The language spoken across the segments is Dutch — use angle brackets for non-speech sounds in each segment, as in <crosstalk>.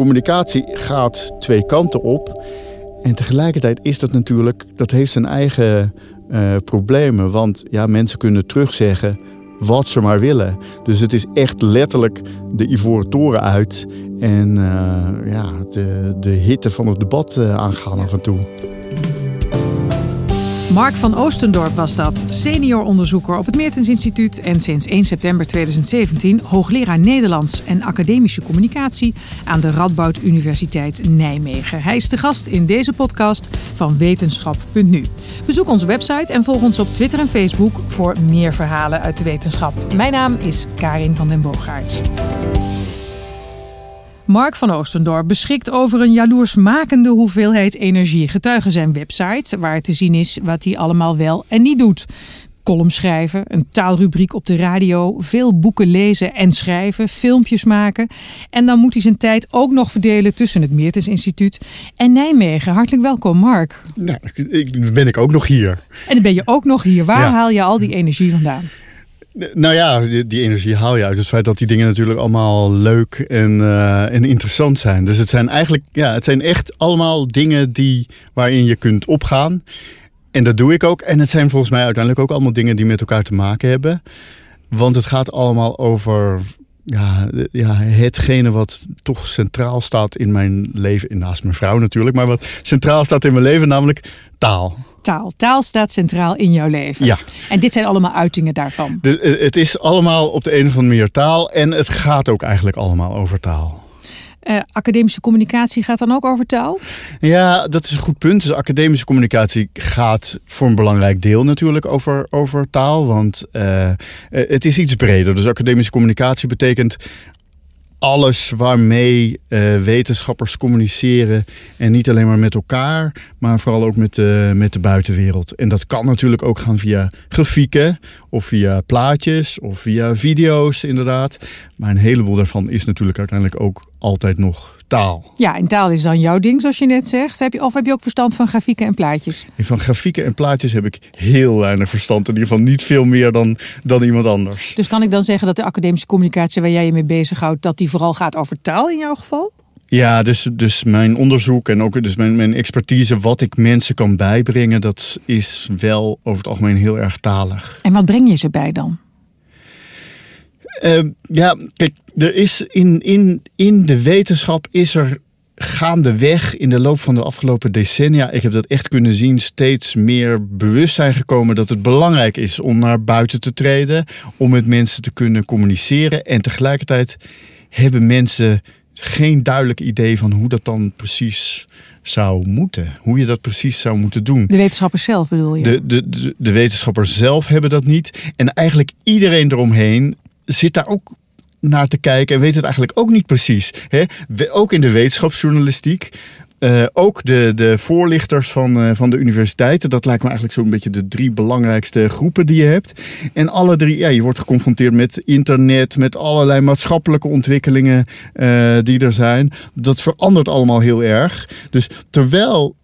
communicatie gaat twee kanten op. En tegelijkertijd is dat natuurlijk, dat heeft zijn eigen uh, problemen. Want ja, mensen kunnen terugzeggen wat ze maar willen. Dus het is echt letterlijk de Ivoren Toren uit. En uh, ja, de, de hitte van het debat uh, aangaan af en toe. Mark van Oostendorp was dat, senior onderzoeker op het Meertens Instituut en sinds 1 september 2017 hoogleraar Nederlands en academische communicatie aan de Radboud Universiteit Nijmegen. Hij is de gast in deze podcast van Wetenschap.nu. Bezoek onze website en volg ons op Twitter en Facebook voor meer verhalen uit de wetenschap. Mijn naam is Karin van den Boogaard. Mark van Oostendorp beschikt over een jaloersmakende hoeveelheid energie. Getuigen zijn website, waar te zien is wat hij allemaal wel en niet doet. Column schrijven, een taalrubriek op de radio, veel boeken lezen en schrijven, filmpjes maken. En dan moet hij zijn tijd ook nog verdelen tussen het Meertens Instituut en Nijmegen. Hartelijk welkom, Mark. Nou, ik, ben ik ook nog hier. En dan ben je ook nog hier. Waar haal je al die energie vandaan? Nou ja, die, energie haal je uit het feit dat die dingen natuurlijk allemaal leuk en, uh, en interessant zijn. Dus het zijn eigenlijk, ja, het zijn echt allemaal dingen die, waarin je kunt opgaan. En dat doe ik ook. En het zijn volgens mij uiteindelijk ook allemaal dingen die met elkaar te maken hebben. Want het gaat allemaal over ja, ja, hetgene wat toch centraal staat in mijn leven. Naast mijn vrouw natuurlijk, maar wat centraal staat in mijn leven, namelijk taal taal. Taal staat centraal in jouw leven. Ja. En dit zijn allemaal uitingen daarvan. De, het is allemaal op de een of andere manier taal. En het gaat ook eigenlijk allemaal over taal. Uh, academische communicatie gaat dan ook over taal? Ja, dat is een goed punt. Dus academische communicatie gaat voor een belangrijk deel natuurlijk over, over taal. Want uh, het is iets breder. Dus academische communicatie betekent alles waarmee uh, wetenschappers communiceren. En niet alleen maar met elkaar, maar vooral ook met met de buitenwereld. En dat kan natuurlijk ook gaan via grafieken, of via plaatjes, of via video's, inderdaad. Maar een heleboel daarvan is natuurlijk uiteindelijk ook altijd nog taal. Ja, en taal is dan jouw ding, zoals je net zegt. Heb je, of heb je ook verstand van grafieken en plaatjes? van grafieken en plaatjes heb ik heel weinig verstand. In ieder geval niet veel meer dan, dan iemand anders. Dus kan ik dan zeggen dat de academische communicatie waar jij je mee bezighoudt, dat die vooral gaat over taal in jouw geval? Ja, dus, dus mijn onderzoek en ook dus mijn, mijn expertise, wat ik mensen kan bijbrengen, dat is wel over het algemeen heel erg talig. En wat breng je ze bij dan? Uh, ja, kijk, er is in, in, in de wetenschap is er gaandeweg in de loop van de afgelopen decennia, ik heb dat echt kunnen zien, steeds meer bewustzijn gekomen dat het belangrijk is om naar buiten te treden, om met mensen te kunnen communiceren. En tegelijkertijd hebben mensen geen duidelijk idee van hoe dat dan precies zou moeten. Hoe je dat precies zou moeten doen. De wetenschappers zelf bedoel je? De, de, de, de wetenschappers zelf hebben dat niet. En eigenlijk iedereen eromheen zit daar ook naar te kijken en weet het eigenlijk ook niet precies. Hè? Ook in de wetenschapsjournalistiek. Uh, ook de, de voorlichters van, uh, van de universiteiten. Dat lijkt me eigenlijk zo'n beetje de drie belangrijkste groepen die je hebt. En alle drie, ja, je wordt geconfronteerd met internet, met allerlei maatschappelijke ontwikkelingen uh, die er zijn. Dat verandert allemaal heel erg. Dus terwijl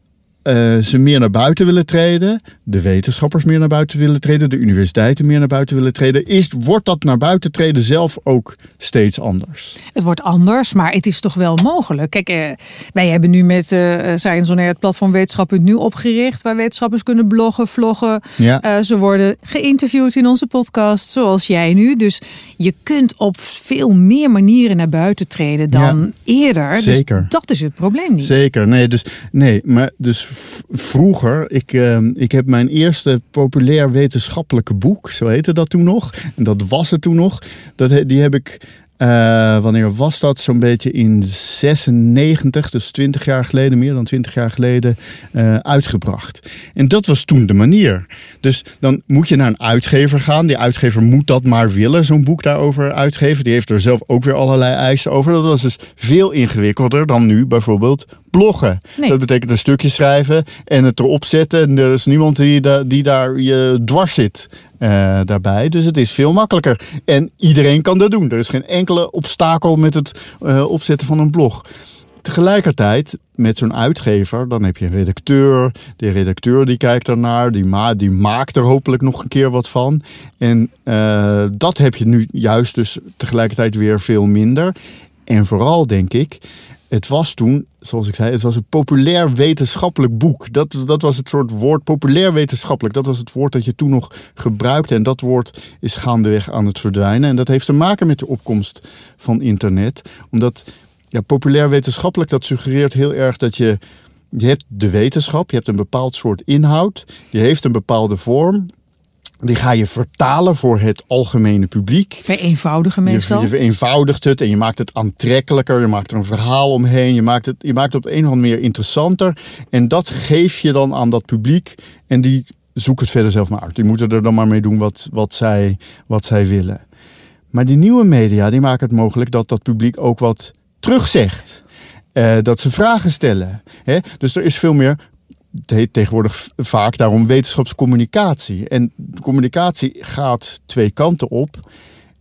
uh, ze meer naar buiten willen treden, de wetenschappers meer naar buiten willen treden, de universiteiten meer naar buiten willen treden, is, wordt dat naar buiten treden zelf ook steeds anders? Het wordt anders, maar het is toch wel mogelijk. Kijk, uh, wij hebben nu met uh, Science On Air het platform Wetenschappen nu opgericht, waar wetenschappers kunnen bloggen, vloggen. Ja. ze worden geïnterviewd in onze podcast, zoals jij nu. Dus je kunt op veel meer manieren naar buiten treden dan ja, eerder. Dus zeker. Dus dat is het probleem niet. Zeker. Nee, dus nee, maar dus vroeger, ik, uh, ik heb mijn eerste populair wetenschappelijke boek, zo heette dat toen nog. En dat was het toen nog. Dat, die heb ik uh, wanneer was dat? Zo'n beetje in 96, dus 20 jaar geleden, meer dan 20 jaar geleden, uh, uitgebracht. En dat was toen de manier. Dus dan moet je naar een uitgever gaan. Die uitgever moet dat maar willen, zo'n boek daarover uitgeven. Die heeft er zelf ook weer allerlei eisen over. Dat was dus veel ingewikkelder dan nu bijvoorbeeld bloggen. Nee. Dat betekent een stukje schrijven en het erop zetten. En er is niemand die, die daar je dwars zit uh, daarbij. Dus het is veel makkelijker. En iedereen kan dat doen. Er is geen enkele obstakel met het uh, opzetten van een blog. Tegelijkertijd, met zo'n uitgever, dan heb je een redacteur. De redacteur die kijkt ernaar, die, ma die maakt er hopelijk nog een keer wat van. En uh, dat heb je nu juist dus tegelijkertijd weer veel minder. En vooral denk ik, het was toen, zoals ik zei, het was een populair wetenschappelijk boek. Dat, dat was het soort woord, populair wetenschappelijk. Dat was het woord dat je toen nog gebruikte. En dat woord is gaandeweg aan het verdwijnen. En dat heeft te maken met de opkomst van internet. Omdat ja, populair wetenschappelijk, dat suggereert heel erg dat je. Je hebt de wetenschap, je hebt een bepaald soort inhoud, die heeft een bepaalde vorm. Die ga je vertalen voor het algemene publiek. Vereenvoudigen meestal. Je, je vereenvoudigt het en je maakt het aantrekkelijker. Je maakt er een verhaal omheen. Je maakt het, je maakt het op de een of andere manier interessanter. En dat geef je dan aan dat publiek. En die zoeken het verder zelf maar uit. Die moeten er dan maar mee doen wat, wat, zij, wat zij willen. Maar die nieuwe media die maken het mogelijk dat dat publiek ook wat terugzegt. Uh, dat ze vragen stellen. Hè? Dus er is veel meer het heet tegenwoordig vaak daarom wetenschapscommunicatie. En communicatie gaat twee kanten op.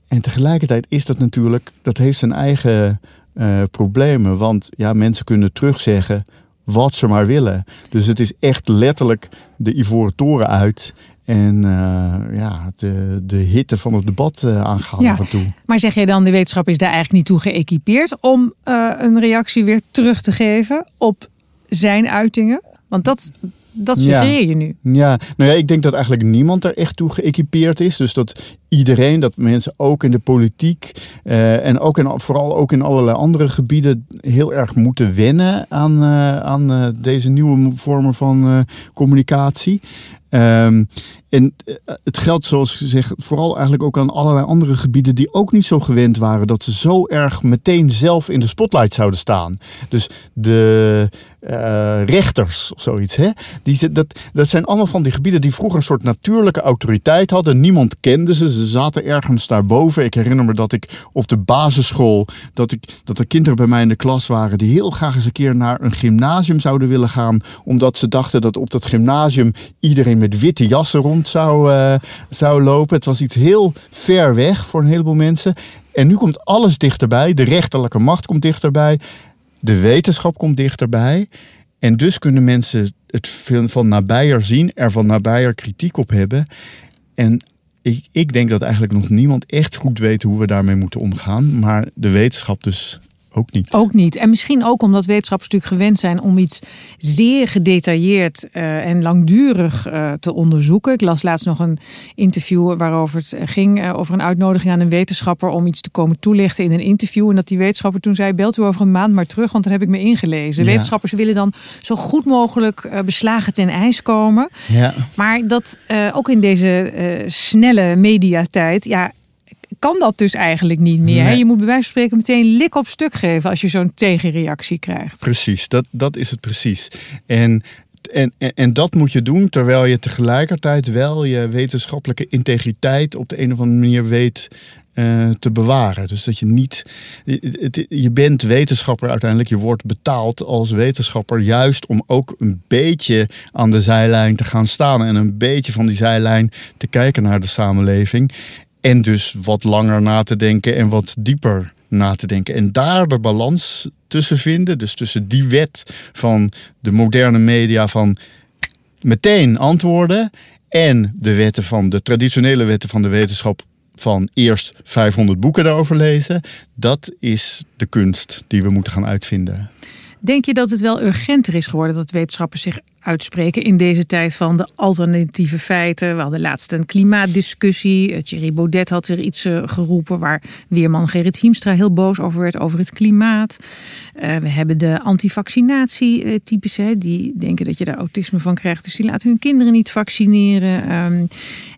En tegelijkertijd is dat natuurlijk, dat heeft zijn eigen uh, problemen. Want ja, mensen kunnen terugzeggen wat ze maar willen. Dus het is echt letterlijk de ivoren toren uit. En uh, ja, de, de hitte van het debat uh, ja, af en toe. Maar zeg jij dan, de wetenschap is daar eigenlijk niet toe geëquipeerd om een reactie weer terug te geven op zijn uitingen? Want dat, dat suggereer je nu. Ja, nou ja, ik denk dat eigenlijk niemand er echt toe geëquipeerd is. Dus dat iedereen, dat mensen ook in de politiek uh, en ook in, vooral ook in allerlei andere gebieden heel erg moeten wennen aan, uh, aan uh, deze nieuwe vormen van communicatie. Um, en het geldt, zoals gezegd, vooral eigenlijk ook aan allerlei andere gebieden die ook niet zo gewend waren dat ze zo erg meteen zelf in de spotlight zouden staan. Dus de uh, rechters of zoiets, hè? Die, dat, dat zijn allemaal van die gebieden die vroeger een soort natuurlijke autoriteit hadden. Niemand kende ze, ze zaten ergens daarboven. Ik herinner me dat ik op de basisschool, dat, ik, dat er kinderen bij mij in de klas waren die heel graag eens een keer naar een gymnasium zouden willen gaan, omdat ze dachten dat op dat gymnasium iedereen met witte jassen rond zou, uh, zou lopen. Het was iets heel ver weg voor een heleboel mensen. En nu komt alles dichterbij. De rechterlijke macht komt dichterbij. De wetenschap komt dichterbij. En dus kunnen mensen het van nabijer zien, er van nabijer kritiek op hebben. En ik, ik denk dat eigenlijk nog niemand echt goed weet hoe we daarmee moeten omgaan. Maar de wetenschap dus ook niet. Ook niet. En misschien ook omdat wetenschappers natuurlijk gewend zijn om iets zeer gedetailleerd uh, en langdurig uh, te onderzoeken. Ik las laatst nog een interview waarover het ging uh, over een uitnodiging aan een wetenschapper om iets te komen toelichten in een interview. En dat die wetenschapper toen zei: belt u over een maand maar terug, want dan heb ik me ingelezen. Ja. Wetenschappers willen dan zo goed mogelijk beslagen ten ijs komen. Ja. Maar dat ook in deze snelle mediatijd, ja kan dat dus eigenlijk niet meer. Nee. Je moet bij wijze van spreken meteen lik op stuk geven als je zo'n tegenreactie krijgt. Precies, dat, dat is het precies. En en, en, en, dat moet je doen terwijl je tegelijkertijd wel je wetenschappelijke integriteit op de een of andere manier weet uh, te bewaren. Dus dat je niet. Je, je bent wetenschapper uiteindelijk, je wordt betaald als wetenschapper juist om ook een beetje aan de zijlijn te gaan staan en een beetje van die zijlijn te kijken naar de samenleving. En dus wat langer na te denken en wat dieper na te denken. En daar de balans tussen vinden. Dus tussen die wet van de moderne media van meteen antwoorden. En de wetten van de traditionele wetten van de wetenschap van eerst 500 boeken daarover lezen. Dat is de kunst die we moeten gaan uitvinden. Denk je dat het wel urgenter is geworden dat wetenschappers zich uitspreken in deze tijd van de alternatieve feiten? We hadden laatst een klimaatdiscussie. Eh, Thierry Baudet had er iets eh, geroepen waar weerman Gerrit Hiemstra heel boos over werd over het klimaat. Uh, we hebben de antivaccinatietypes, die denken dat je daar autisme van krijgt. Dus die laten hun kinderen niet vaccineren.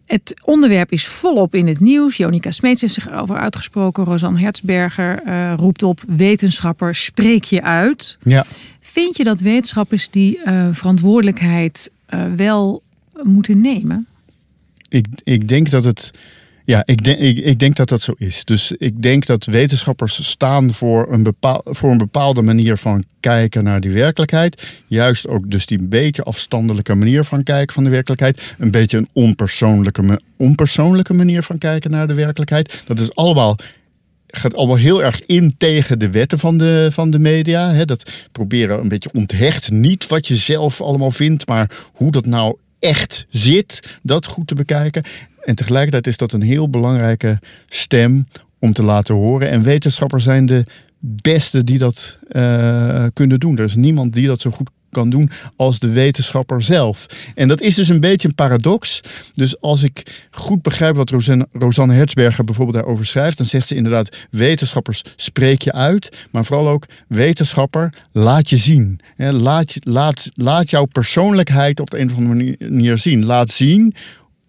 Het onderwerp is volop in het nieuws. Jonica Smeets heeft zich erover uitgesproken. Rosanne Hertzberger uh, roept op: wetenschapper, spreek je uit. Ja. Vind je dat wetenschappers die uh, verantwoordelijkheid uh, wel moeten nemen? Ik, ik denk dat het ja, ik denk, ik, ik denk dat dat zo is. Dus ik denk dat wetenschappers staan voor een, voor een bepaalde manier van kijken naar die werkelijkheid. Juist ook dus die een beetje afstandelijke manier van kijken van de werkelijkheid. Een beetje een onpersoonlijke, onpersoonlijke manier van kijken naar de werkelijkheid. Dat is allemaal gaat allemaal heel erg in tegen de wetten van de, van de media. Dat proberen een beetje onthecht. Niet wat je zelf allemaal vindt, maar hoe dat nou echt zit. Dat goed te bekijken. En tegelijkertijd is dat een heel belangrijke stem om te laten horen. En wetenschappers zijn de beste die dat uh, kunnen doen. Er is niemand die dat zo goed kan doen als de wetenschapper zelf. En dat is dus een beetje een paradox. Dus als ik goed begrijp wat Rosanne Hertzberger bijvoorbeeld daarover schrijft, dan zegt ze inderdaad: wetenschappers spreek je uit, maar vooral ook wetenschapper laat je zien. Laat, laat, laat jouw persoonlijkheid op de een of andere manier zien. Laat zien.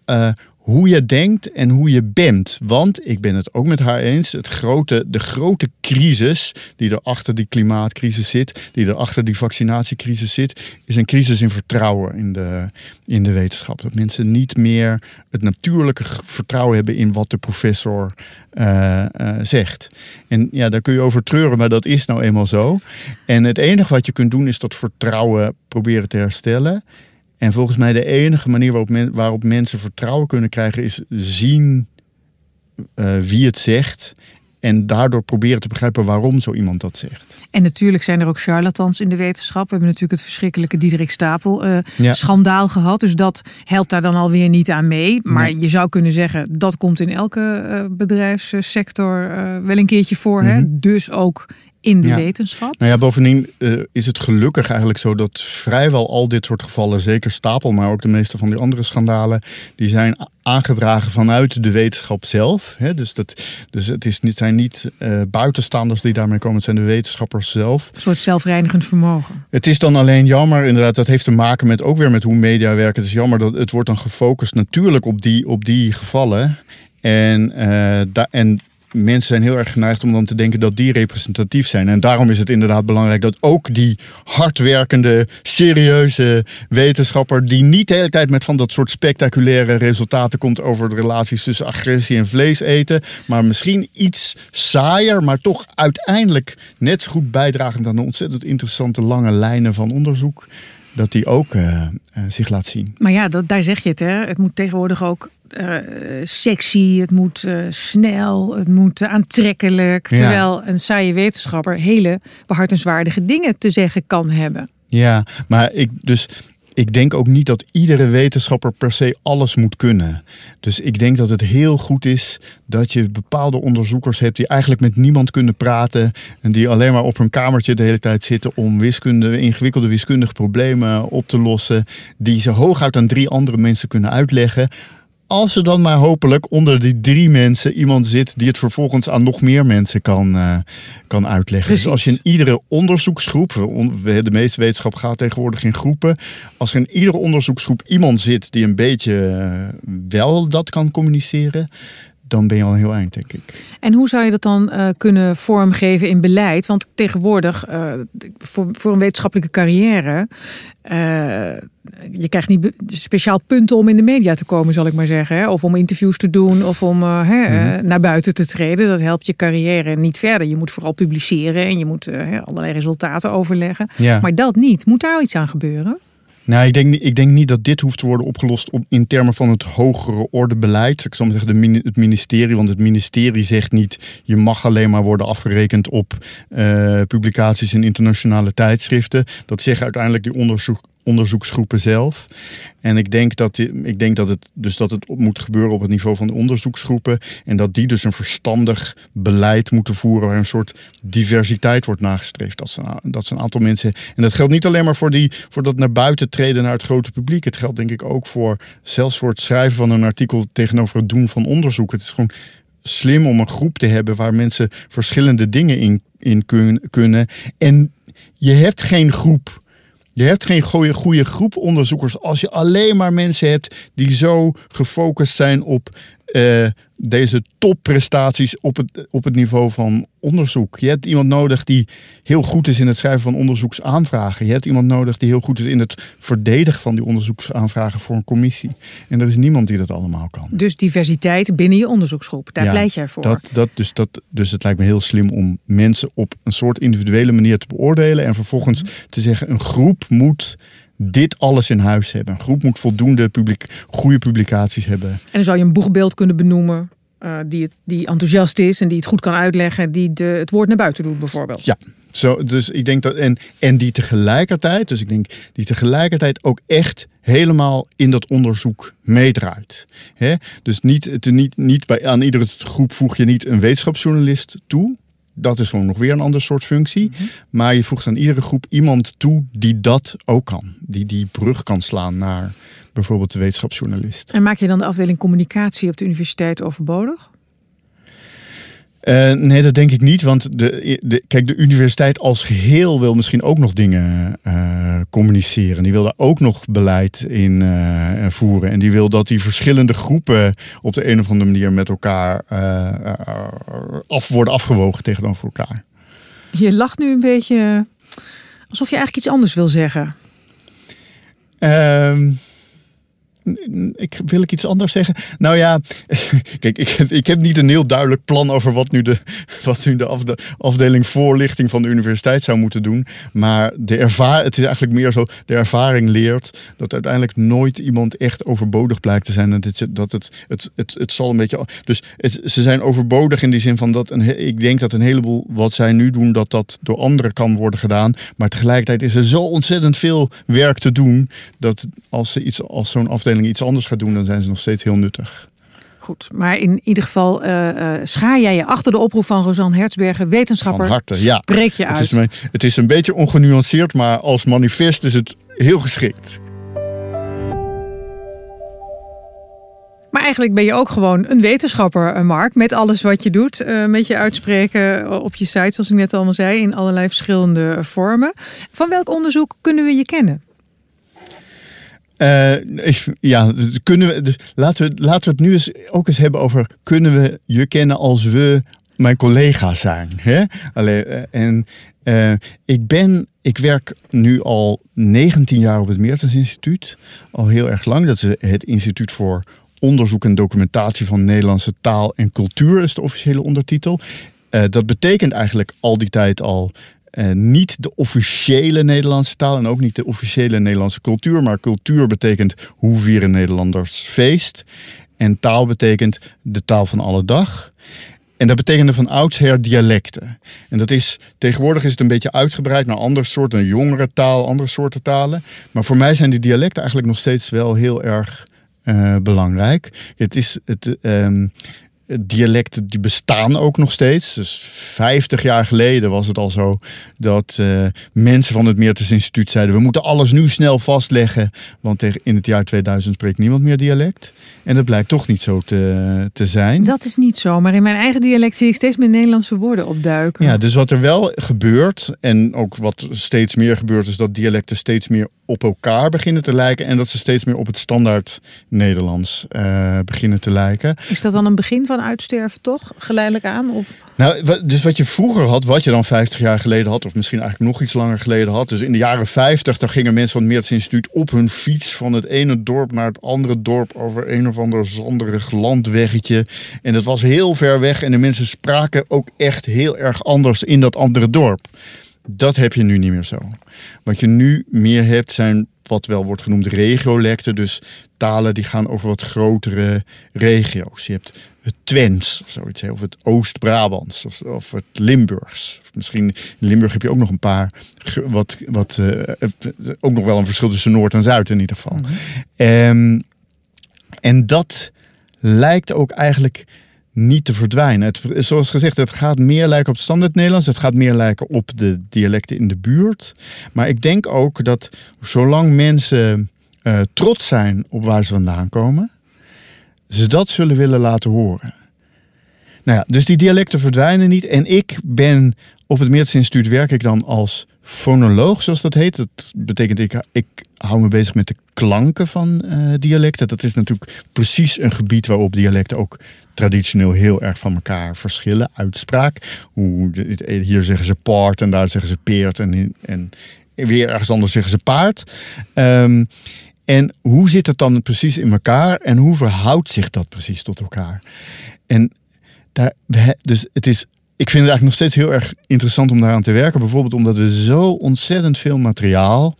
Uh, hoe je denkt en hoe je bent. Want ik ben het ook met haar eens, het grote, de grote crisis die er achter die klimaatcrisis zit, die er achter die vaccinatiecrisis zit, is een crisis in vertrouwen in de, in de wetenschap. Dat mensen niet meer het natuurlijke vertrouwen hebben in wat de professor uh, uh, zegt. En ja, daar kun je over treuren, maar dat is nou eenmaal zo. En het enige wat je kunt doen is dat vertrouwen proberen te herstellen. En volgens mij de enige manier waarop, waarop mensen vertrouwen kunnen krijgen is zien uh, wie het zegt. En daardoor proberen te begrijpen waarom zo iemand dat zegt. En natuurlijk zijn er ook charlatans in de wetenschap. We hebben natuurlijk het verschrikkelijke Diederik Stapel uh, ja. schandaal gehad. Dus dat helpt daar dan alweer niet aan mee. Maar je zou kunnen zeggen, dat komt in elke uh, bedrijfssector wel een keertje voor. Mm -hmm. hè? Mhm. Dus ook in de wetenschap. Nou ja, bovendien uh, is het gelukkig eigenlijk zo dat vrijwel al dit soort gevallen, zeker Stapel, maar ook de meeste van die andere schandalen, die zijn aangedragen vanuit de wetenschap zelf. Hè? Dus, dat, dus het is niet, zijn niet uh, buitenstaanders die daarmee komen, het zijn de wetenschappers zelf. Een soort zelfreinigend vermogen. Het is dan alleen jammer, inderdaad, dat heeft te maken met ook weer met hoe media werken. Het is jammer dat het wordt dan gefocust natuurlijk op die, op die gevallen. En, uh, da en mensen zijn heel erg geneigd om dan te denken dat die representatief zijn. En daarom is het inderdaad belangrijk dat ook die hardwerkende, serieuze wetenschapper, die niet de hele tijd met van dat soort spectaculaire resultaten komt over de relaties tussen agressie en vlees eten, maar misschien iets saaier, maar toch uiteindelijk net zo goed bijdragend aan de ontzettend interessante lange lijnen van onderzoek dat die ook uh, uh, zich laat zien. Maar ja, dat, daar zeg je het. Hè? Het moet tegenwoordig ook uh, sexy, het moet uh, snel, het moet aantrekkelijk. Terwijl een saaie wetenschapper hele behartenswaardige dingen te zeggen kan hebben. Ja, maar ik dus. Ik denk ook niet dat iedere wetenschapper per se alles moet kunnen. Dus ik denk dat het heel goed is dat je bepaalde onderzoekers hebt die eigenlijk met niemand kunnen praten. En die alleen maar op hun kamertje de hele tijd zitten om wiskunde, ingewikkelde wiskundige problemen op te lossen. Die ze hooguit aan drie andere mensen kunnen uitleggen als er dan maar hopelijk onder die drie mensen iemand zit die het vervolgens aan nog meer mensen kan, uh, kan uitleggen. Precies. Dus als je in iedere onderzoeksgroep, de meeste wetenschap gaat tegenwoordig in groepen, als er in iedere onderzoeksgroep iemand zit die een beetje uh, wel dat kan communiceren, dan ben je al heel eind, denk ik. En hoe zou je dat dan uh, kunnen vormgeven in beleid? Want tegenwoordig, uh, voor, voor een wetenschappelijke carrière, uh, je krijgt niet speciaal punten om in de media te komen, zal ik maar zeggen. Hè? Of om interviews te doen, of om hè, mm-hmm. naar buiten te treden. Dat helpt je carrière niet verder. Je moet vooral publiceren en je moet allerlei resultaten overleggen. Ja. Maar dat niet. Moet daar iets aan gebeuren? Nou, ik denk, ik denk niet dat dit hoeft te worden opgelost op, in termen van het hogere ordebeleid. Ik zal maar zeggen de, het ministerie, want het ministerie zegt niet... je mag alleen maar worden afgerekend op uh, publicaties in internationale tijdschriften. Dat zeggen uiteindelijk die onderzoek, onderzoeksgroepen zelf. En ik denk dat, ik denk dat, het, dus dat het moet gebeuren op het niveau van de onderzoeksgroepen. En dat die dus een verstandig beleid moeten voeren waar een soort diversiteit wordt nagestreefd. Dat ze, dat ze een aantal mensen. En dat geldt niet alleen maar voor, die, voor dat naar buiten treden naar het grote publiek. Het geldt denk ik ook voor zelfs voor het schrijven van een artikel tegenover het doen van onderzoek. Het is gewoon slim om een groep te hebben waar mensen verschillende dingen in, in kunnen. En je hebt geen groep je hebt geen goede, goede groep onderzoekers als je alleen maar mensen hebt die zo gefocust zijn op uh, deze topprestaties op het, op het niveau van onderzoek. Je hebt iemand nodig die heel goed is in het schrijven van onderzoeksaanvragen. Je hebt iemand nodig die heel goed is in het verdedigen van die onderzoeksaanvragen voor een commissie. En er is niemand die dat allemaal kan. Dus diversiteit binnen je onderzoeksgroep, daar ja, pleit jij voor. Dat, dat, dus, dat, dus het lijkt me heel slim om mensen op een soort individuele manier te beoordelen en vervolgens te zeggen: een groep moet dit alles in huis hebben. Een groep moet voldoende publiek, goede publicaties hebben. En dan zou je een boegbeeld kunnen benoemen. Uh, die, het, die enthousiast is en die het goed kan uitleggen, die de, het woord naar buiten doet, bijvoorbeeld. Ja, zo, dus ik denk dat. En, en die tegelijkertijd, dus ik denk die tegelijkertijd ook echt helemaal in dat onderzoek meedraait. He? Dus niet, het, niet, niet bij, aan iedere groep voeg je niet een wetenschapsjournalist toe dat is gewoon nog weer een ander soort functie. Mhm. Maar je voegt aan iedere groep iemand toe die dat ook kan. Die die brug kan slaan naar bijvoorbeeld de wetenschapsjournalist. En maak je dan de afdeling communicatie op de universiteit overbodig? Uh, nee, dat denk ik niet. Want de, de, kijk, de universiteit als geheel wil misschien ook nog dingen uh, communiceren. Die wil daar ook nog beleid in uh, voeren. En die wil dat die verschillende groepen op de een of andere manier met elkaar af worden afgewogen tegenover elkaar. Je lacht nu een beetje alsof je eigenlijk iets anders wil zeggen. Ehm ik, wil ik iets anders zeggen? Nou ja, <laughs> kijk, ik ik heb niet een heel duidelijk plan over wat nu de, <laughs> wat nu de afdeling voorlichting van de universiteit zou moeten doen. Maar de ervaring, het is eigenlijk meer zo, de ervaring leert dat uiteindelijk nooit iemand echt overbodig blijkt te zijn. Dat het, dat het, het, het, zal een beetje. Dus ze zijn overbodig in die zin van dat een, ik denk dat een heleboel wat zij nu doen, dat dat door anderen kan worden gedaan. Maar tegelijkertijd is er zo ontzettend veel werk te doen dat als ze iets als zo'n afdeling iets anders gaat doen, dan zijn ze nog steeds heel nuttig. Goed, maar in ieder geval uh, schaar jij je achter de oproep van Rosanne Hertzberger, wetenschapper. Van harte, ja. Spreek je uit. Het is, het is een beetje ongenuanceerd, maar als manifest is het heel geschikt. Maar eigenlijk ben je ook gewoon een wetenschapper, eh, Mark. Met alles wat je doet. met je uitspreken op je site, zoals ik net allemaal zei. In allerlei verschillende vormen. Van welk onderzoek kunnen we je kennen? Uh, ja, kunnen we, dus laten, we, laten we het nu eens ook eens hebben over... kunnen we je kennen als we mijn collega's zijn? Hè? Allee, uh, en uh, ik ben... Ik werk nu al 19 jaar op het Meertens Instituut. Al heel erg lang. Dat is het instituut voor onderzoek en documentatie van Nederlandse taal en cultuur... is de officiële ondertitel. dat betekent eigenlijk al die tijd al uh, niet de officiële Nederlandse taal en ook niet de officiële Nederlandse cultuur. Maar cultuur betekent hoe vieren Nederlanders feest. En taal betekent de taal van alle dag. En dat betekende van oudsher dialecten. En dat is, tegenwoordig is het een beetje uitgebreid naar andere soorten, jongere taal, andere soorten talen. Maar voor mij zijn die dialecten eigenlijk nog steeds wel heel erg uh, belangrijk. Het is het. Um, dialecten die bestaan ook nog steeds. Dus 50 jaar geleden was het al zo dat uh, mensen van het Meertens Instituut zeiden: we moeten alles nu snel vastleggen, want tegen in het jaar 2000 spreekt niemand meer dialect. En dat blijkt toch niet zo te, te zijn. Dat is niet zo, maar in mijn eigen dialect zie ik steeds meer Nederlandse woorden opduiken. Ja, dus wat er wel gebeurt, en ook wat steeds meer gebeurt, is dat dialecten steeds meer op elkaar beginnen te lijken en dat ze steeds meer op het standaard Nederlands uh, beginnen te lijken. Is dat dan een begin van uitsterven toch, geleidelijk aan? Of? Nou, dus wat je vroeger had, wat je dan 50 jaar geleden had, of misschien eigenlijk nog iets langer geleden had. Dus in de jaren 50, dan gingen mensen van het Meertens Instituut op hun fiets van het ene dorp naar het andere dorp over een of ander zanderig landweggetje. En dat was heel ver weg en de mensen spraken ook echt heel erg anders in dat andere dorp. Dat heb je nu niet meer zo. Wat je nu meer hebt zijn wat wel wordt genoemd regiolecten. Dus talen die gaan over wat grotere regio's. Je hebt het Twents of zoiets, of het Oost-Brabants of, of, het Limburgs. Of misschien in Limburg heb je ook nog een paar, wat, wat, uh, ook nog wel een verschil tussen Noord en Zuid in ieder geval. Mm -hmm. en dat lijkt ook eigenlijk niet te verdwijnen. Het, zoals gezegd, het gaat meer lijken op het standaard Nederlands. Het gaat meer lijken op de dialecten in de buurt. Maar ik denk ook dat zolang mensen uh, trots zijn op waar ze vandaan komen, ze dat zullen willen laten horen. Nou ja, dus die dialecten verdwijnen niet. En ik ben op het Meertens Instituut werk ik dan als fonoloog, zoals dat heet. Dat betekent ik, ik hou me bezig met de klanken van uh, dialecten. Dat is natuurlijk precies een gebied waarop dialecten ook traditioneel heel erg van elkaar verschillen. Uitspraak. Hoe, hier zeggen ze paard en daar zeggen ze peert. En, en weer ergens anders zeggen ze paard. Um, en hoe zit het dan precies in elkaar en hoe verhoudt zich dat precies tot elkaar? En daar, dus het is, ik vind het eigenlijk nog steeds heel erg interessant om daaraan te werken. Bijvoorbeeld omdat we zo ontzettend veel materiaal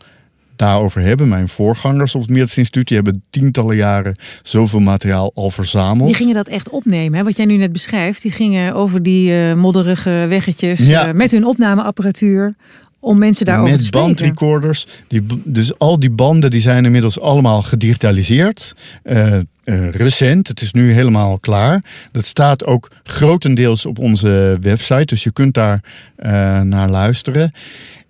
daarover hebben. Mijn voorgangers op het Meertens Instituut die hebben tientallen jaren zoveel materiaal al verzameld. Die gingen dat echt opnemen, hè? wat jij nu net beschrijft. Die gingen over die uh, modderige weggetjes ja. uh, met hun opnameapparatuur om mensen daarover Met te spreken. bandrecorders. Die, dus al die banden die zijn inmiddels allemaal gedigitaliseerd. Uh, eh, recent. Het is nu helemaal klaar. Dat staat ook grotendeels op onze website. Dus je kunt daar uh, naar luisteren.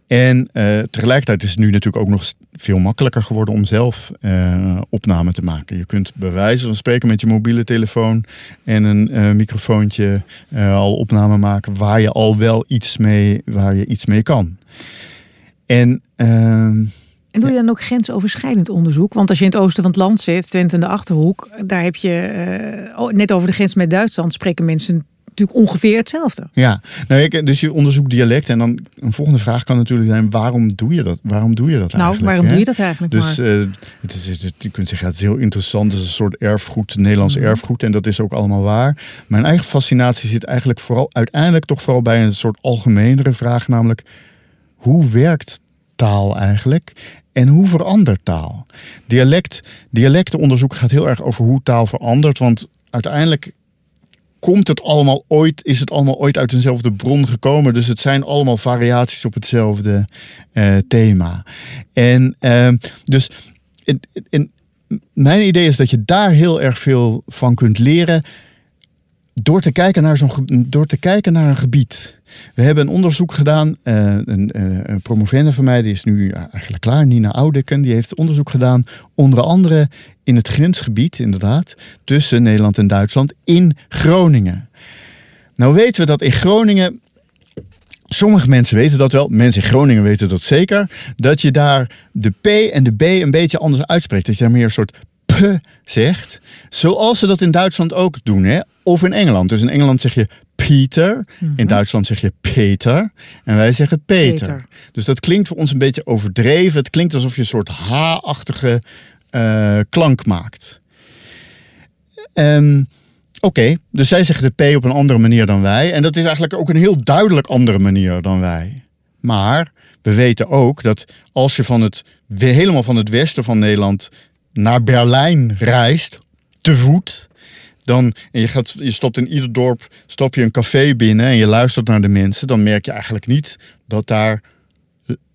En uh, tegelijkertijd is het nu natuurlijk ook nog veel makkelijker geworden om zelf uh, opname te maken. Je kunt bij wijze van spreken met je mobiele telefoon en een uh, microfoontje al opname maken waar je al wel iets mee, waar je iets mee kan. En ehm, en doe je dan ook grensoverschrijdend onderzoek? Want als je in het oosten van het land zit, Twente in de Achterhoek, daar heb je uh, net over de grens met Duitsland spreken mensen natuurlijk ongeveer hetzelfde. Ja, nou, ik, dus je onderzoekt dialect en dan een volgende vraag kan natuurlijk zijn: waarom doe je dat? Waarom doe je dat nou, eigenlijk? waarom doe je dat eigenlijk? Dus uh, het is, het, je kunt zeggen: het is heel interessant, het is een soort erfgoed, Nederlands mm. erfgoed en dat is ook allemaal waar. Mijn eigen fascinatie zit eigenlijk vooral uiteindelijk toch vooral bij een soort algemenere vraag, namelijk hoe werkt taal eigenlijk? En hoe verandert taal? Dialect, dialectenonderzoek gaat heel erg over hoe taal verandert. Want uiteindelijk komt het allemaal ooit, is het allemaal ooit uit eenzelfde bron gekomen. Dus het zijn allemaal variaties op hetzelfde uh, thema. En uh, dus in, mijn idee is dat je daar heel erg veel van kunt leren door te kijken naar, zo'n, door te kijken naar een gebied. We hebben een onderzoek gedaan. Uh, een, uh, een promovende van mij, die is nu eigenlijk klaar, Nina Oudeken, die heeft onderzoek gedaan. Onder andere in het grensgebied, inderdaad, tussen Nederland en Duitsland in Groningen. Nou weten we dat in Groningen. Sommige mensen weten dat wel, mensen in Groningen weten dat zeker. Dat je daar de P en de B een beetje anders uitspreekt. Dat je daar meer een soort P zegt. Zoals ze dat in Duitsland ook doen. Hè? Of in Engeland. Dus in Engeland zeg je Pieter. Mm -hmm. In Duitsland zeg je Peter. En wij zeggen Peter. Peter. Dus dat klinkt voor ons een beetje overdreven. Het klinkt alsof je een soort H-achtige uh, klank maakt. Um, Oké, okay, dus zij zeggen de P op een andere manier dan wij. En dat is eigenlijk ook een heel duidelijk andere manier dan wij. Maar we weten ook dat als je van het, helemaal van het westen van Nederland naar Berlijn reist, te voet, dan, en je, gaat, je stopt in ieder dorp stop je een café binnen en je luistert naar de mensen, dan merk je eigenlijk niet dat daar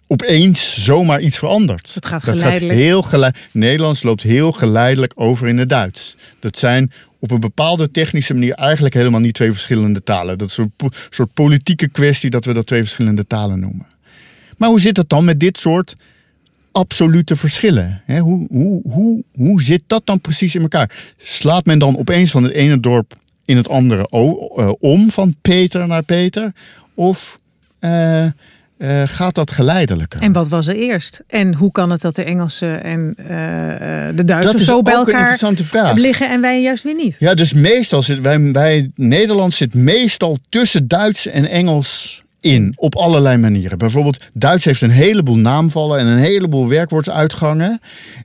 opeens zomaar iets verandert. Het gaat dat. Gaat heel geleidelijk. Nederlands loopt heel geleidelijk over in het Duits. Dat zijn op een bepaalde technische manier eigenlijk helemaal niet twee verschillende talen. Dat is een soort politieke kwestie dat we dat twee verschillende talen noemen. Maar hoe zit het dan met dit soort absolute verschillen? Hoe, hoe, hoe, hoe zit dat dan precies in elkaar? Slaat men dan opeens van het ene dorp in het andere om, van Peter naar Peter? Of uh, uh, gaat dat geleidelijker? En wat was er eerst? En hoe kan het dat de Engelsen en uh, de Duitsers zo bij elkaar liggen en wij juist weer niet? Ja, dus meestal zit wij, wij Nederland zit meestal tussen Duits en Engels in op allerlei manieren. Bijvoorbeeld Duits heeft een heleboel naamvallen en een heleboel werkwoordsuitgangen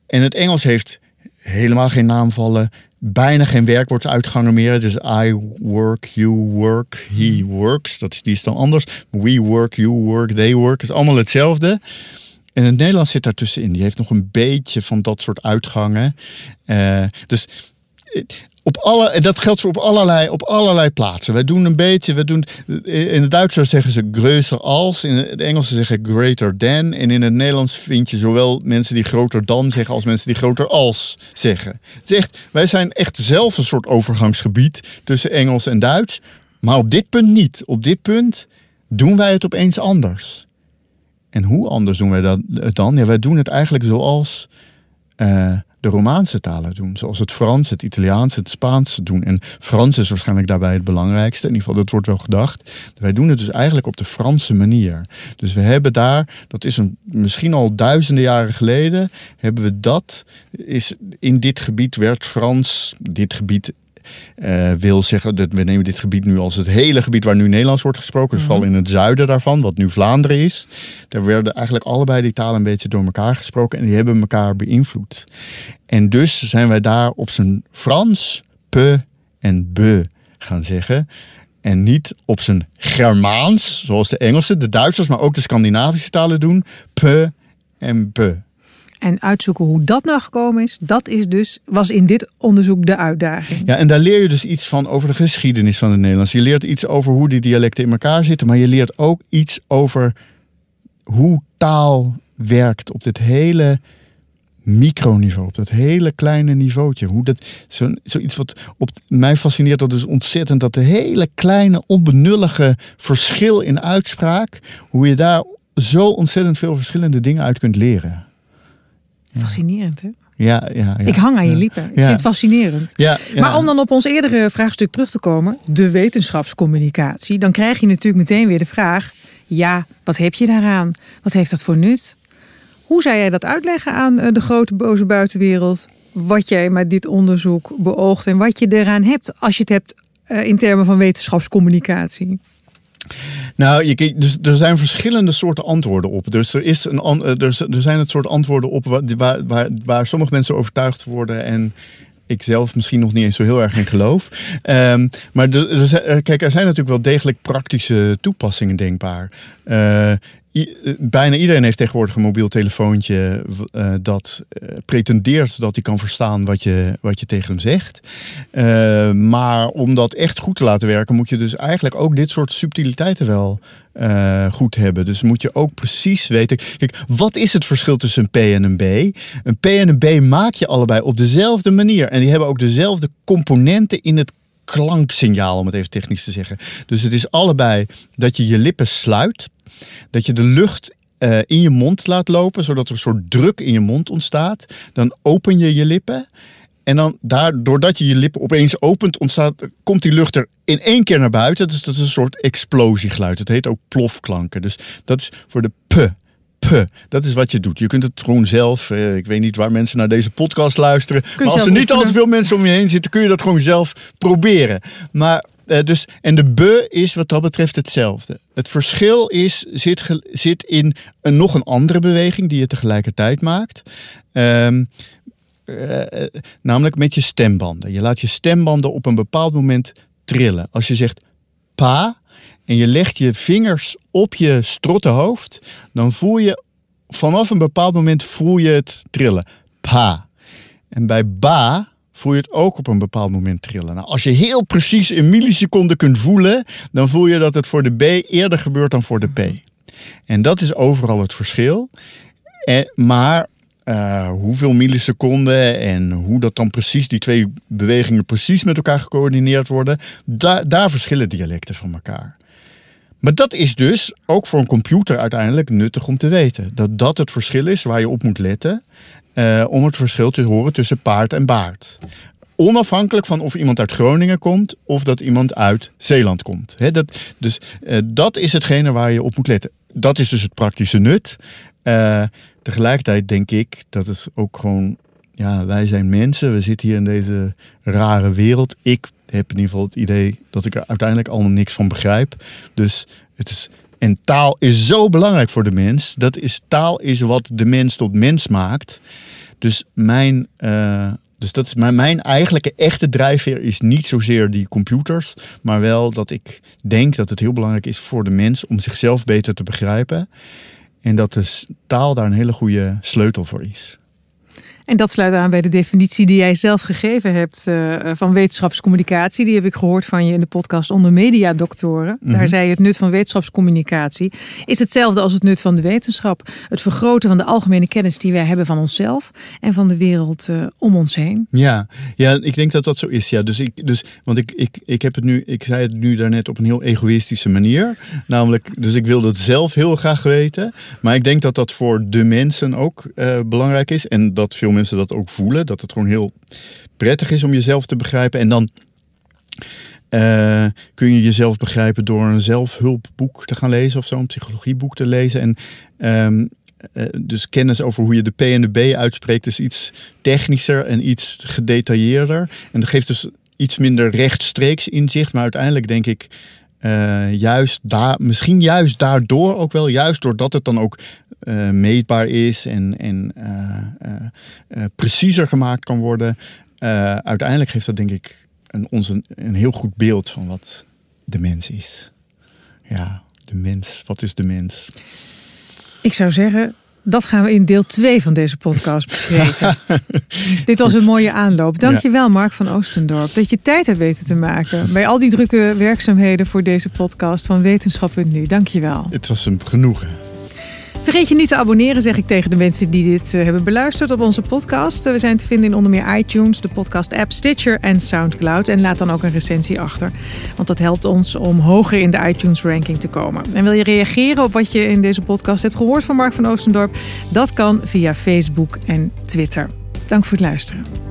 en het Engels heeft helemaal geen naamvallen, bijna geen werkwoordsuitgangen meer. Dus I work, you work, he works. Dat is, die is dan anders. We work, you work, they work. Het is allemaal hetzelfde. En het Nederlands zit daartussenin. Die heeft nog een beetje van dat soort uitgangen. Uh, dus op alle, en dat geldt voor op allerlei, op allerlei plaatsen. Wij doen een beetje, we doen, in het Duits zeggen ze größer als, in het Engels zeggen greater than. En in het Nederlands vind je zowel mensen die groter dan zeggen als mensen die groter als zeggen. Het wij zijn echt zelf een soort overgangsgebied tussen Engels en Duits. Maar op dit punt niet. Op dit punt doen wij het opeens anders. En hoe anders doen wij dat dan? Ja, wij doen het eigenlijk zoals. Uh, de Romaanse talen doen. Zoals het Frans, het Italiaans, het Spaans doen. En Frans is waarschijnlijk daarbij het belangrijkste. In ieder geval, dat wordt wel gedacht. Wij doen het dus eigenlijk op de Franse manier. Dus we hebben daar, dat is een, misschien al duizenden jaren geleden, hebben we dat. Is, in dit gebied werd Frans, dit gebied uh, wil zeggen dat we nemen dit gebied nu als het hele gebied waar nu Nederlands wordt gesproken, dus vooral in het zuiden daarvan, wat nu Vlaanderen is. Daar werden eigenlijk allebei die talen een beetje door elkaar gesproken en die hebben elkaar beïnvloed. En dus zijn wij daar op zijn Frans pe en be gaan zeggen. En niet op zijn Germaans, zoals de Engelsen, de Duitsers, maar ook de Scandinavische talen doen. Pe en be. En uitzoeken hoe dat nou gekomen is, dat is dus, was in dit onderzoek de uitdaging. Ja, en daar leer je dus iets van over de geschiedenis van het Nederlands. Je leert iets over hoe die dialecten in elkaar zitten, maar je leert ook iets over hoe taal werkt op dit hele microniveau, op dat hele kleine niveautje. Hoe dat, zo, zoiets wat op mij fascineert, dat is ontzettend dat de hele kleine, onbenullige verschil in uitspraak, hoe je daar zo ontzettend veel verschillende dingen uit kunt leren. Fascinerend, hè? Ja, ja, ja. Ik hang aan je lippen. Ik Ja. vind het fascinerend. Maar om dan op ons eerdere vraagstuk terug te komen, de wetenschapscommunicatie, dan krijg je natuurlijk meteen weer de vraag: ja, wat heb je daaraan? Wat heeft dat voor nut? Hoe zou jij dat uitleggen aan eh, de grote boze buitenwereld? Wat jij met dit onderzoek beoogt en wat je eraan hebt als je het hebt eh, in termen van wetenschapscommunicatie? Nou, je, dus er zijn verschillende soorten antwoorden op. Dus er, is een, eh, er, zijn het soort antwoorden op waar, waar, waar sommige mensen overtuigd worden en ik zelf misschien nog niet eens zo heel erg in geloof. Ehm, maar kijk, er zijn natuurlijk wel degelijk praktische toepassingen denkbaar. Eh, eh, bijna iedereen heeft tegenwoordig een mobiel telefoontje eh, dat eh, pretendeert dat hij kan verstaan wat je, wat je tegen hem zegt. Maar om dat echt goed te laten werken, moet je dus eigenlijk ook dit soort subtiliteiten wel goed hebben. Dus moet je ook precies weten. Kijk, wat is het verschil tussen een P en een B? Een P en een B maak je allebei op dezelfde manier. En die hebben ook dezelfde componenten in het klanksignaal, om het even technisch te zeggen. Dus het is allebei dat je je lippen sluit, dat je de lucht eh, in je mond laat lopen, zodat er een soort druk in je mond ontstaat. Dan open je je lippen. En dan daar, doordat je je lippen opeens opent, ontstaat, komt die lucht er in één keer naar buiten. Dus dat is een soort explosiegeluid. Het heet ook plofklanken. Dus dat is voor de p. Dat is wat je doet. Je kunt het gewoon zelf. eh, ik weet niet waar mensen naar deze podcast luisteren. maar als er niet al te veel mensen om je heen zitten, kun je dat gewoon zelf proberen. Maar eh, dus, en de b is wat dat betreft hetzelfde. Het verschil is, zit, zit in een, nog een andere beweging die je tegelijkertijd maakt. Ehm, eh, eh, namelijk met je stembanden. Je laat je stembanden op een bepaald moment trillen. Als je zegt pa en je legt je vingers op je strottenhoofd, dan voel je vanaf een bepaald moment voel je het trillen. Pa. En bij ba voel je het ook op een bepaald moment trillen. Nou, als je heel precies in milliseconden kunt voelen, dan voel je dat het voor de B eerder gebeurt dan voor de P. En dat is overal het verschil. Eh, maar eh, hoeveel milliseconden en hoe dat dan precies, die twee bewegingen precies met elkaar gecoördineerd worden, daar verschillen dialecten van elkaar. Maar dat is dus ook voor een computer uiteindelijk nuttig om te weten. Dat dat het verschil is waar je op moet letten eh, om het verschil te horen tussen paard en baard. Onafhankelijk van of iemand uit Groningen komt of dat iemand uit Zeeland komt. Dat, dus eh, dat is hetgene waar je op moet letten. Dat is dus het praktische nut. Eh, tegelijkertijd denk ik dat het ook gewoon, ja, wij zijn mensen. We zitten hier in deze rare wereld. Ik heb in ieder geval het idee dat ik er uiteindelijk allemaal niks van begrijp. Dus het is. En taal is zo belangrijk voor de mens. Dat is, taal is wat de mens tot mens maakt. Dus mijn. eh, dus dat is mijn, mijn eigenlijke echte drijfveer is niet zozeer die computers, maar wel dat ik denk dat het heel belangrijk is voor de mens om zichzelf beter te begrijpen. En dat de taal daar een hele goede sleutel voor is. En dat sluit aan bij de definitie die jij zelf gegeven hebt eh, van wetenschapscommunicatie. Die heb ik gehoord van je in de podcast onder mediadoktoren. Daar zei je het nut van wetenschapscommunicatie is hetzelfde als het nut van de wetenschap. Het vergroten van de algemene kennis die wij hebben van onszelf en van de wereld eh, om ons heen. Ja, ja, ik denk dat dat zo is. Ja, dus ik, dus, want ik, ik, ik heb het nu, ik zei het nu daarnet op een heel egoïstische manier. Namelijk, dus ik wilde het zelf heel graag weten. Maar ik denk dat dat voor de mensen ook eh, belangrijk is. En dat veel mensen dat ook voelen. Dat het gewoon heel prettig is om jezelf te begrijpen. En dan eh, kun je jezelf begrijpen door een zelfhulpboek te gaan lezen of zo, een psychologieboek te lezen. En ehm, eh, dus kennis over hoe je de P en de B uitspreekt is iets technischer en iets gedetailleerder. En dat geeft dus iets minder rechtstreeks inzicht. Maar uiteindelijk denk ik eh, juist daar, misschien juist daardoor ook wel, juist doordat het dan ook meetbaar is en, en eh, preciezer gemaakt kan worden. eh, uiteindelijk geeft dat denk ik een, ons een, een heel goed beeld van wat de mens is. Ja, de mens. Wat is de mens? Ik zou zeggen, dat gaan we in deel 2 van deze podcast <laughs> bespreken. Dit was een mooie aanloop. Dankjewel Mark van Oostendorp dat je tijd hebt weten te maken bij al die drukke werkzaamheden voor deze podcast van Wetenschap.nu. Dankjewel. Het was een genoegen. Vergeet je niet te abonneren, zeg ik tegen de mensen die dit eh, hebben beluisterd op onze podcast. We zijn te vinden in onder meer iTunes, de podcast-app Stitcher en Soundcloud. En laat dan ook een recensie achter, want dat helpt ons om hoger in de iTunes-ranking te komen. En wil je reageren op wat je in deze podcast hebt gehoord van Mark van Oostendorp? Dat kan via Facebook en Twitter. Dank voor het luisteren.